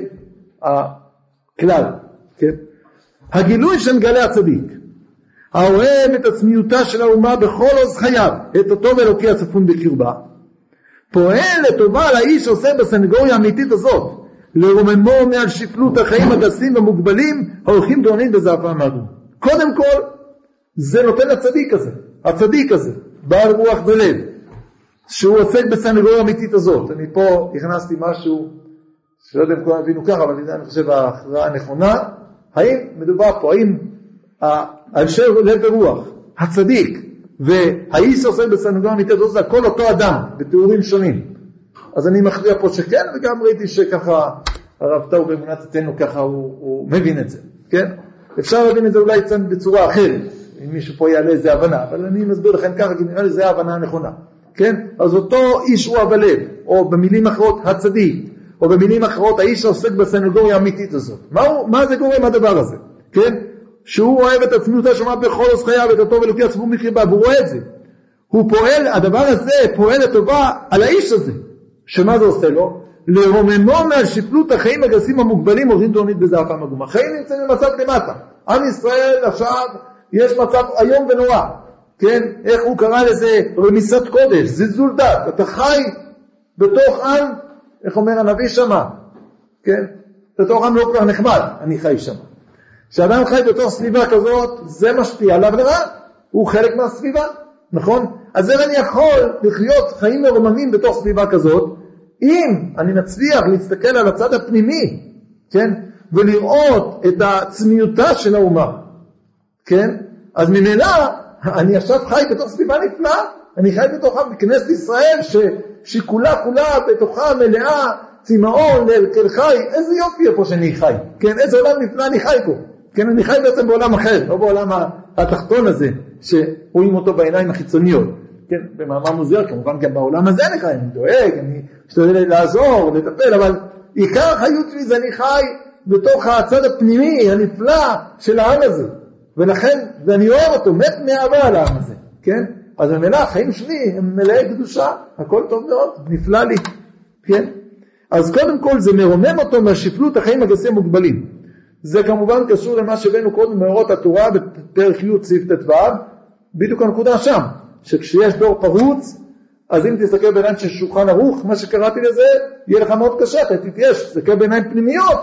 הכלל. כן? הגילוי שמגלה הצדיק, האוהב את עצמיותה של האומה בכל עוז חייו, את אותו אלוקי הצפון בקרבה, פועל לטובה לאיש שעושה בסנגוריה האמיתית הזאת, לרוממו מעל שפלות החיים הגסים והמוגבלים ההולכים דורנין בזעפם האדום. קודם כל, זה נותן לצדיק הזה, הצדיק הזה, בעל רוח ולב, שהוא עוסק בסנגוריה האמיתית הזאת. אני פה הכנסתי משהו, שלא יודע אם כולם הבינו ככה, אבל אני חושב ההכרעה הנכונה, האם מדובר פה, האם אנשי לב ורוח, הצדיק, והאיש בסנגוריה האמיתית הזאת, זה הכל אותו אדם, בתיאורים שונים. אז אני מכריע פה שכן, וגם ראיתי שככה הרב טאו באמונת אצלנו ככה הוא, הוא מבין את זה, כן? אפשר להבין את זה אולי קצת בצורה אחרת, אם מישהו פה יעלה איזה הבנה, אבל אני מסביר לכם ככה, כי נראה לי זו ההבנה הנכונה, כן? אז אותו איש רוע בלב, או במילים אחרות הצדיק, או במילים אחרות האיש שעוסק בסנגוריה האמיתית הזאת. מה, הוא, מה זה גורם הדבר הזה, כן? שהוא אוהב את עצמיותו שמע בכל עוז חייו, את הטוב אלוקי הציבור מקריבה, והוא רואה את זה. הוא פועל, הדבר הזה פועל לטובה על האיש הזה. שמה זה עושה לו? לרוממו מעל שפלות החיים הגסים המוגבלים עושים תורנית בזעפם עגום. החיים נמצאים במצב למטה. עם ישראל עכשיו, יש מצב איום ונורא. כן? איך הוא קרא לזה? רמיסת קודש, זלזול דת. אתה חי בתוך עם, איך אומר הנביא שמה? כן? בתוך עם לא כל כך נחמד, אני חי שם. כשאדם חי בתוך סביבה כזאת, זה משפיע עליו לרע. הוא חלק מהסביבה, נכון? אז איך אני יכול לחיות חיים מרוממים בתוך סביבה כזאת, אם אני מצליח להסתכל על הצד הפנימי, כן, ולראות את עצמיותה של האומה, כן, אז ממילא אני עכשיו חי בתוך סביבה נפלאה, אני חי בתוך כנסת ישראל ש, שכולה כולה בתוכה מלאה צמאון לאל חי, איזה יופי איפה שאני חי, כן, איזה עולם נפלא אני חי פה, כן, אני חי בעצם בעולם אחר, לא בעולם התחתון הזה, שרואים אותו בעיניים החיצוניות. כן, במאמר מוזר, כמובן גם בעולם הזה אני חי, אני דואג, אני משתדל לעזור, לטפל, אבל עיקר החיות שלי זה אני חי בתוך הצד הפנימי הנפלא של העם הזה, ולכן, ואני אוהב אותו, מת מאהבה על העם הזה, כן? אז ממילא החיים שלי הם מלאי קדושה, הכל טוב מאוד, נפלא לי, כן? אז קודם כל זה מרומם אותו מהשפלות החיים הגסים מוגבלים. זה כמובן קשור למה שהבאנו קודם מאורות התורה בפרק י' סעיף ט"ו, בדיוק הנקודה שם. שכשיש דור פרוץ, אז אם תסתכל בעיניים של שולחן ערוך, מה שקראתי לזה, יהיה לך מאוד קשה, אתה תתייש, תסתכל בעיניים פנימיות,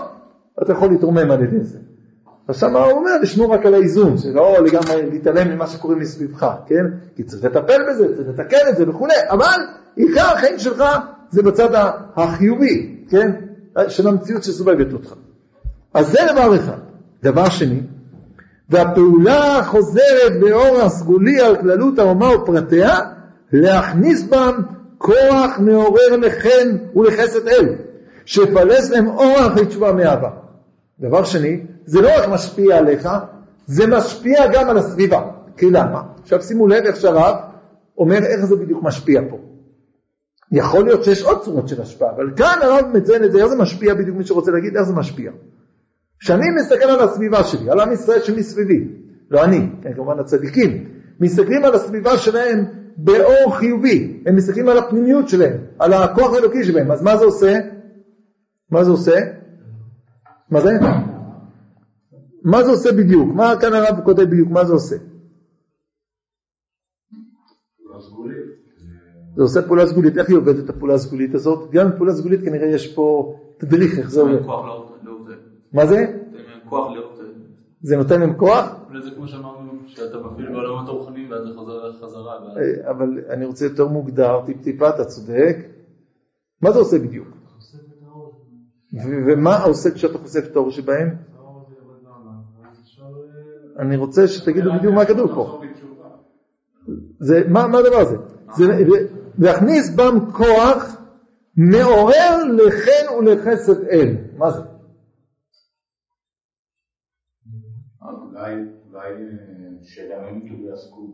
אתה יכול להתרומם על ידי זה. אז שם הוא אומר, לשמור רק על האיזון, שלא לגמרי להתעלם ממה שקורה מסביבך, כן? כי צריך לטפל בזה, צריך לתקן את זה וכולי, אבל עיקר החיים שלך זה בצד החיובי, כן? של המציאות שסובבת אותך. אז זה דבר אחד. דבר שני, והפעולה חוזרת באור הסגולי על כללות האומה ופרטיה, להכניס בם כוח מעורר לחן ולחסד אל, שפלס להם אורח לתשובה מאהבה. דבר שני, זה לא רק משפיע עליך, זה משפיע גם על הסביבה. כי למה? עכשיו שימו לב איך שהרב אומר איך זה בדיוק משפיע פה. יכול להיות שיש עוד צורות של השפעה, אבל כאן הרב מציין את זה, איך זה משפיע בדיוק מי שרוצה להגיד איך זה משפיע. כשאני מסתכל על הסביבה שלי, על עם ישראל שמסביבי, לא אני, כן, כמובן הצדיקים, מסתכלים על הסביבה שלהם באור חיובי, הם מסתכלים על הפנימיות שלהם, על הכוח האלוקי שלהם, אז מה זה עושה? מה זה עושה? מה זה? מה זה עושה בדיוק? מה כאן הרב כותב בדיוק? מה זה עושה? זה עושה פעולה סגולית, איך היא עובדת הפעולה הסגולית הזאת? גם פעולה סגולית כנראה יש פה תדריך איך זה עובד. מה זה? לאות. זה נותן להם כוח? זה כמו שאמרנו, שאתה מפעיל בעולמות הרוחניים ואז זה חוזר חזרה. אה, אבל אני רוצה יותר מוגדר, טיפ-טיפה, אתה צודק. מה זה עושה בדיוק? ו- ומה עושה כשאתה חושף את האור שבהם? אני רוצה שתגידו בדיוק מה כתוב פה. זה, מה, מה הדבר הזה? זה להכניס בם כוח מעורר לחן ולחסד אל. מה זה? אולי אולי, אה, כאילו יעסקו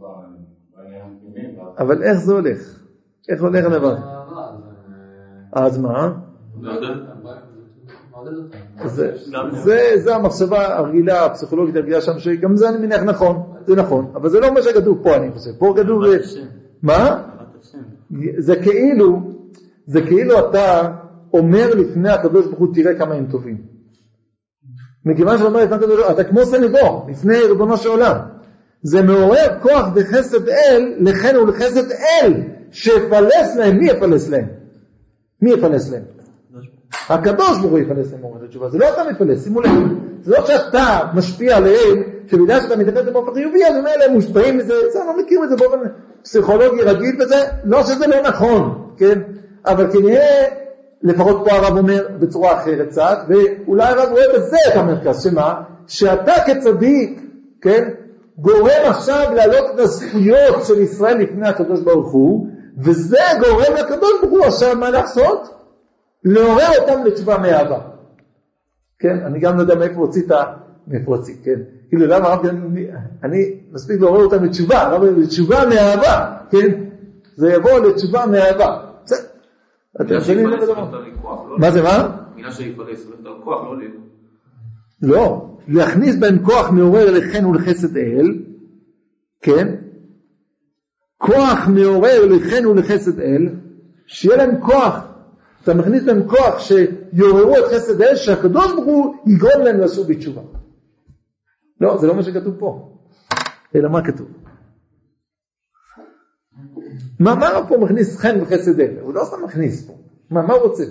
בעניין הפנימי, ואז אבל איך זה הולך? איך הולך הדבר? אז מה? זה, המחשבה הרגילה, הפסיכולוגית הרגילה שם, שגם זה אני מניח נכון, זה נכון, אבל זה לא מה שכתוב פה אני חושב, פה כתוב. מה? זה כאילו, זה כאילו אתה אומר לפני הקדוש ברוך הוא תראה כמה הם טובים. מכיוון שאתה אומר לפני הקדוש ברוך הוא, אתה כמו סנגור, לפני ריבונו של עולם. זה מעורר כוח וחסד אל, לכן ולחסד אל, שיפלס להם, מי יפלס להם? מי יפלס להם? הקדוש ברוך הוא יפלס להם אומרת התשובה, זה לא אתה מפלס, שימו לב, זה לא שאתה משפיע עליהם, שבגלל שאתה מתייחס להם באופן חיובי, אז ממילא הם מושפעים מזה, זה, לא מכיר את זה באופן פסיכולוגי רגיל וזה, לא שזה לא נכון, כן, אבל כנראה, לפחות פה הרב אומר בצורה אחרת קצת, ואולי הרב רואה בזה את המרכז, שמה? שאתה כצדיק, כן, גורם עכשיו להעלות את הזכויות של ישראל לפני הקדוש ברוך הוא, וזה גורם לקדוש ברוך הוא עכשיו מה לעשות? לעורר אותם לתשובה מאהבה. כן, אני גם לא יודע מאיפה הוציא את ה... מאיפה הוציא, כן. כאילו למה הרב, אני, מספיק לעורר אותם לתשובה, הרב לתשובה מאהבה, כן. זה יבוא לתשובה מאהבה. אתם מבינים הולך הדבר? מה זה מה? מילה שיפלס הולכת על כוח, לא. לא, להכניס בהם כוח מעורר לחן ולחסד אל, כן? כוח מעורר לחן ולחסד אל, שיהיה להם כוח, אתה מכניס להם כוח שיעוררו את חסד אל, שהקדוש ברוך הוא יגרום להם לשוב בתשובה. לא, זה לא מה שכתוב פה, אלא מה כתוב? מה, מה הרב פה מכניס חן וחסד אל? הוא לא סתם מכניס פה, מה, מה הוא רוצה?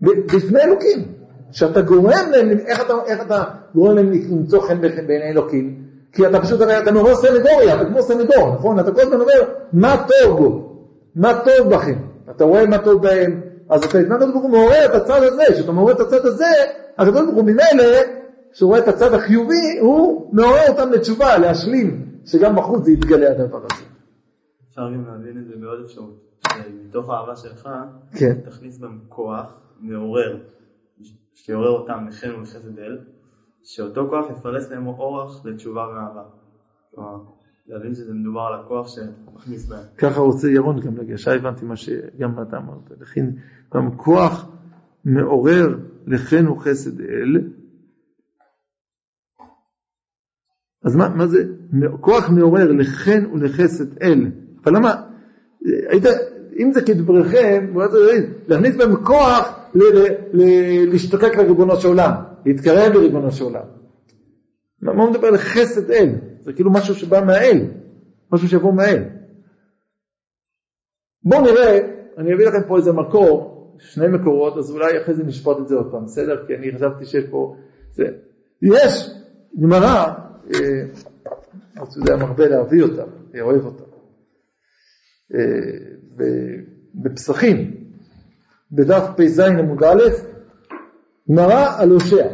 בפני אלוקים. שאתה גורם להם, איך אתה, איך אתה גורם להם למצוא חן בעיני אלוקים? כי אתה פשוט, אתה מעורר סנגוריה, אתה כמו סנגור, נכון? אתה כל הזמן אומר, מה טוב בו? מה טוב בכם? אתה רואה מה טוב בהם, אז אתה לפני הקדוש הוא מעורר את הצד הזה, כשאתה מעורר את הצד הזה, הקדוש ברוך הוא ממילא, כשהוא רואה את הצד החיובי, הוא מעורר אותם לתשובה, להשלים, שגם בחוץ זה יתגלה הדבר הזה. אפשר גם להבין את זה בעוד אפשרות. מתוך האהבה שלך, כן. תכניס בהם כוח מעורר, שיעורר אותם לחן ולחסד אל, שאותו כוח יפרס להם אורח לתשובה ואהבה. כלומר, להבין שזה מדובר על הכוח שמכניס בהם. ככה רוצה ירון גם להגיע, עכשיו הבנתי מה שגם אתה אמרת, לכן גם כוח מעורר לחן וחסד אל, אז מה, מה זה, כוח מעורר לחן ולחסד אל, אבל למה, היית, אם זה כדבריכם, להכניס בהם כוח ל- ל- ל- להשתוקק לריבונו של עולם, להתקרב לריבונו של עולם. מה הוא מדבר על חסד אל? זה כאילו משהו שבא מהאל, משהו שיבוא מהאל. בואו נראה, אני אביא לכם פה איזה מקור, שני מקורות, אז אולי אחרי זה נשפוט את זה עוד פעם, בסדר? כי אני חשבתי שיש פה... זה. יש גמרא, אה, אתה יודע, מרבה להביא אני אוהב אותה, אה, בפסחים, בדף פ"ז עמוד א', גמרא על הושע,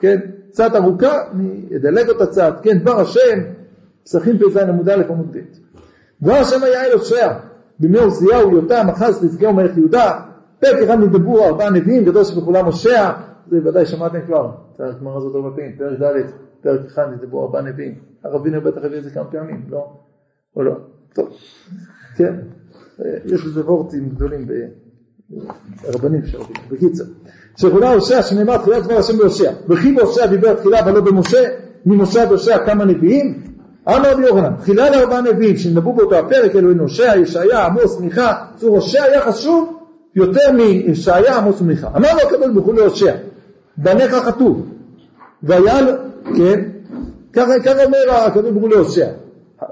כן? קצת ארוכה, אני אדלג אותה קצת, כן? דבר השם, פסחים פ"ז עמוד א' עמוד ב'. דבר השם היה אל הושע, בימי עוזיהו, יותם, אחז, חזקיהו מלך יהודה, פרק אחד מדברו ארבעה נביאים, גדול שבכולם הושע, זה ודאי שמעתם כבר, את הגמרא הזאת הרבה פעמים, פרק ד', פרק אחד נדברו ארבעה נביאים, הרב וינר בטח הביא את זה כמה פעמים, לא? או לא? טוב, כן, יש לזה וורטים גדולים ברבנים של רבים, בקיצר, שכונה הושע שנאמר תחילת דבר השם בהושע. וכי בהושע דיבר תחילה ולא במשה? ממשה עד הושע כמה נביאים? אמר רבי יוחנן תחילה לארבעה נביאים שנבאו באותו הפרק אלוהים הושע ישעיה עמוס מיכה צור הושע היה חשוב יותר מישעיה עמוס ומיכה. אמר לו הקדוש ברוך הוא להושע בניך חטאו והיה כן ככה, ככה אומר הקדוש ברוך הוא להושע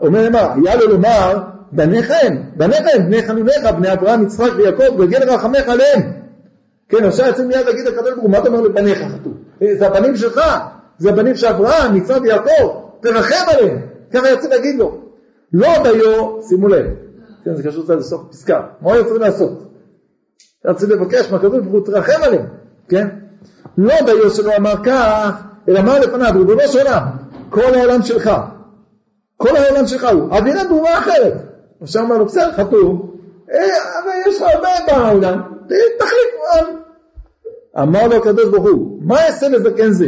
אומר מה היה לו לומר בניך הם בניך הם בני חנוניך בני אברהם יצחק ויעקב וגן רחמך עליהם כן, עכשיו יוצא מיד להגיד לקדוש ברוך הוא, מה אתה אומר לבניך חטאו? זה הבנים שלך, זה הבנים של אברהם, יצחק ויעקב, תרחם עליהם, ככה יוצא להגיד לו. לא דיו, שימו לב, כן, זה קשור קצת לסוף פסקה, מה הוא יוצא לעשות? רציתי לבקש מהקדוש ברוך הוא, תרחם עליהם, כן? לא דיו שלא אמר כך, אלא אמר לפניו, ריבונו של עולם, כל העולם שלך, כל העולם שלך הוא, אווירה ברורה אחרת. עכשיו אמר לו, בסדר, אה, אבל יש לך הרבה בעולם, תחליט על. אמר לו הקדוש ברוך הוא, מה אעשה לזקן זה?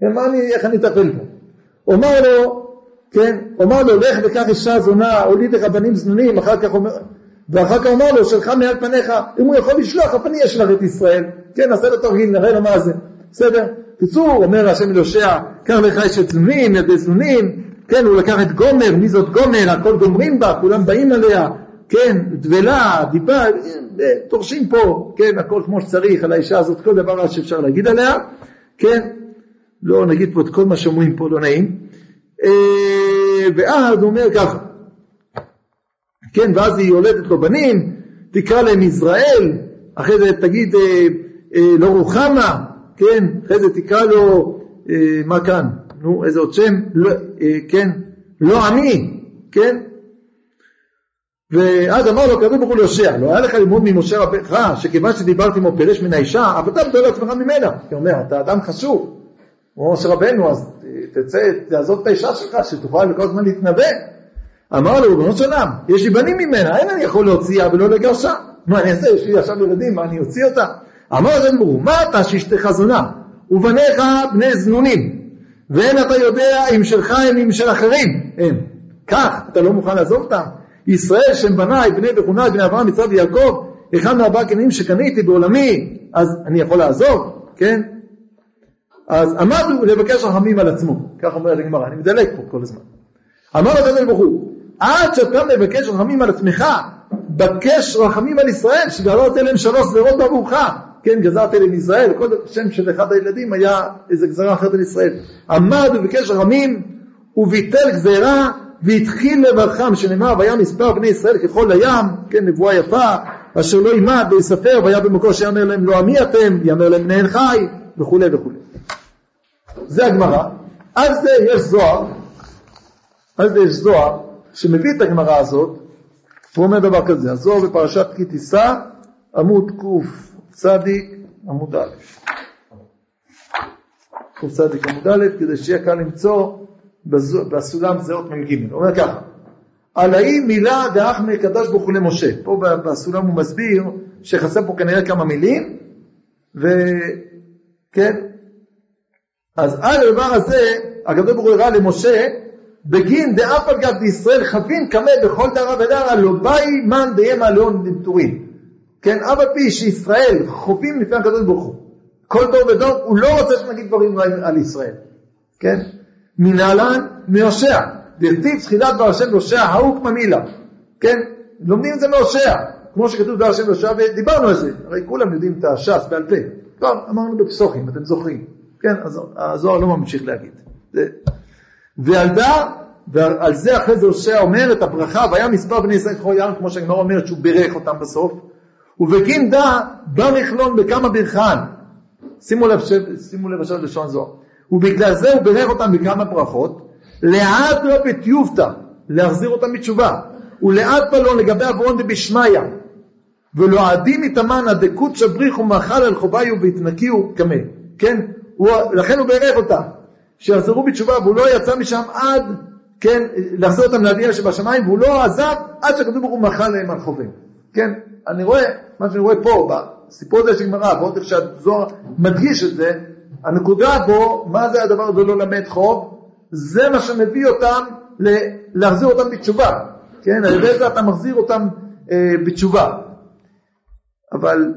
כן, מה אני, איך אני אטפל פה? אומר לו, כן, אומר לו, לך וקח אישה זונה, הוליד לך בנים זנונים, אחר כך אומר, ואחר כך אומר לו, שלך מעל פניך, אם הוא יכול לשלוח, אף אני אשלח את ישראל. כן, נעשה לו תרגיל, נראה לו מה זה. בסדר? בקיצור, אומר השם אל קח לך אשת זנונים, ילדי זנונים, כן, הוא לקח את גומר, מי זאת גומר, הכל גומרים בה, כולם באים עליה, כן, דבלה, דיבה, תורשים פה, כן, הכל כמו שצריך על האישה הזאת, כל דבר שאפשר להגיד עליה, כן, לא נגיד פה את כל מה שאומרים פה, לא נעים, אה, ואז הוא אומר ככה, כן, ואז היא יולדת לו בנים, תקרא להם ישראל, אחרי זה תגיד אה, אה, לא רוחמה, כן, אחרי זה תקרא לו, אה, מה כאן, נו, איזה עוד שם, לא, אה, כן, לא אני, כן, ואז אמר לו הקדוש ברוך הוא ליהושע, לא היה לך ללמוד ממשה רבך, שכיוון שדיברתי עמו פירש מן האישה, אבל אתה מתאר לעצמך ממנה. הוא אומר, אתה אדם חשוב, הוא משה רבנו, אז תצא, תעזוב את האישה שלך, שתוכל כל הזמן להתנבא. אמר לו, ריבונו של עולם, יש לי בנים ממנה, אין אני יכול להוציאה ולא לגרשה. מה אני אעשה, יש לי עכשיו ילדים, מה אני אוציא אותה? אמר הוא, מה אתה שאשתך זונה, ובניך בני זנונים, ואין אתה יודע אם שלך הם אם של אחרים הם. כך, אתה לא מוכן לעזוב אותם? ישראל שם בניי, בני בחוני, בני אברהם, מצווה ויעקב, אחד מארבעה קנים שקניתי בעולמי, אז אני יכול לעזוב, כן? אז אמרנו לבקש רחמים על עצמו, כך אומרת הגמרא, אני מדלג פה כל הזמן. אמר הקדוש ברוך הוא, עד שאתה מבקש רחמים על עצמך, בקש רחמים על ישראל, שגזרת להם שלוש זרות בעבורך. כן, גזרת להם ישראל, כל שם של אחד הילדים היה איזה גזרה אחרת על ישראל. עמד וביקש רחמים, וביטל גזרה והתחיל לברכם, שנאמר, והיה מספר בני ישראל ככל הים, כן, נבואה יפה, אשר לא יימד ויספר, והיה במקור שיאמר להם לא עמי אתם, יאמר להם בני חי, וכולי וכולי. זה הגמרא. על זה יש זוהר, על זה יש זוהר, שמביא את הגמרא הזאת, הוא אומר דבר כזה, הזוהר בפרשת כי תישא, עמוד קצ עמוד א', קצ עמוד א', כדי שיהיה קל למצוא בסולם זה אות מ"ג, הוא אומר ככה, על האי מילה דאחמי קדוש ברוך הוא למשה, פה בסולם הוא מסביר שחסר פה כנראה כמה מילים, וכן, אז על הדבר הזה הקדוש ברוך הוא הראה למשה בגין דאף על גב דישראל חבין קמא בכל דרה ודרה לא באי מן דיימה לאון דמטורים כן, אף על פי שישראל חווים לפני הקדוש ברוך הוא כל דור ודור הוא לא רוצה שנגיד דברים על ישראל כן, מנהלן מהושע. דכתיב תחילת דבר השם להושע ההוא כממילה. כן? לומדים את זה מהושע. כמו שכתוב דבר השם להושע ודיברנו על זה. הרי כולם יודעים את הש"ס בעל פה. טוב, אמרנו בפסוחים, אתם זוכרים. כן, אז הזוהר לא ממשיך להגיד. וילדה, ועל זה אחרי זה הושע אומר את הברכה, והיה מספר בני ישראל ככל ים, כמו שהגמרא אומרת שהוא בירך אותם בסוף. ובגין דא בא מכלון בכמה ברכן. שימו לב, שימו לב עכשיו לשון זוהר. ובגלל זה הוא בירך אותם בכמה ברכות, לאט לא בטיובתא, להחזיר אותם בתשובה, ולאט פלון לגבי אברון דבשמיא, ולא עדים מתמנא דקות שבריחו מאכל על חוביו והתנקיו קמא, כן? הוא, לכן הוא בירך אותם, שיחזרו בתשובה, והוא לא יצא משם עד, כן, להחזיר אותם לאביהם שבשמיים, והוא לא עזב עד שהכתוב ברוך הוא מחל להם על חוביהם, כן? אני רואה, מה שאני רואה פה, בסיפור הזה של גמרא, ועוד איך שהזוהר מדגיש את זה, הנקודה בו, מה זה הדבר הזה לא למד חוב? זה מה שמביא אותם להחזיר אותם בתשובה, כן? על ידי זה אתה מחזיר אותם אה, בתשובה. אבל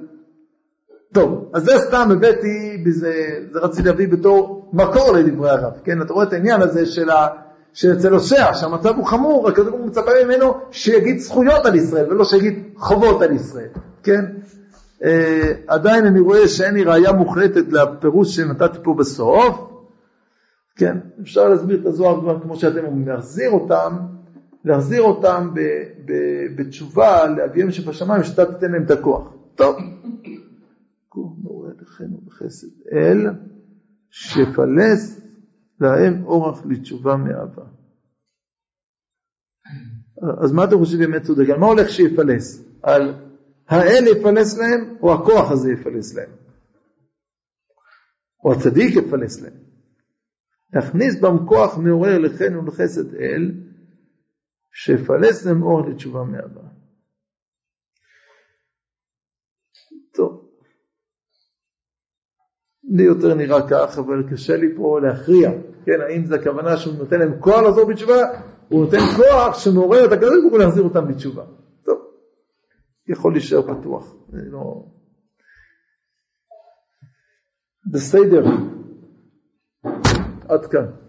טוב, אז זה סתם הבאתי, בזה, זה רציתי להביא בתור מקור לדברי הרב, כן? אתה רואה את העניין הזה של ה... שאצל הושע, שהמצב הוא חמור, הקדוש ברוך הוא מצפה ממנו שיגיד זכויות על ישראל ולא שיגיד חובות על ישראל, כן? אה, עדיין אני רואה שאין לי ראייה מוחלטת לפירוש שנתתי פה בסוף, כן? אפשר להסביר את הזוהר כבר כמו שאתם אומרים, להחזיר אותם, להחזיר אותם ב, ב, בתשובה לאביהם שבשמיים, שאתה תיתן להם את הכוח. טוב. קום מורה לכנו בחסד אל, שפלס להם אורח לתשובה מאהבה. אז מה אתם חושבים באמת צודק? על מה הולך שיפלס? על האל יפלס להם, או הכוח הזה יפלס להם? או הצדיק יפלס להם? להכניס בם כוח מעורר לחן ולחסד אל, שיפלס להם אור לתשובה מאהבה. טוב, לי יותר נראה כך, אבל קשה לי פה להכריע, כן, האם זה הכוונה שהוא נותן להם כוח לחזור בתשובה, הוא נותן כוח שמעורר את הקדוש ברוך הוא להחזיר אותם בתשובה. טוב, יכול להישאר פתוח, לא... בסדר, עד כאן.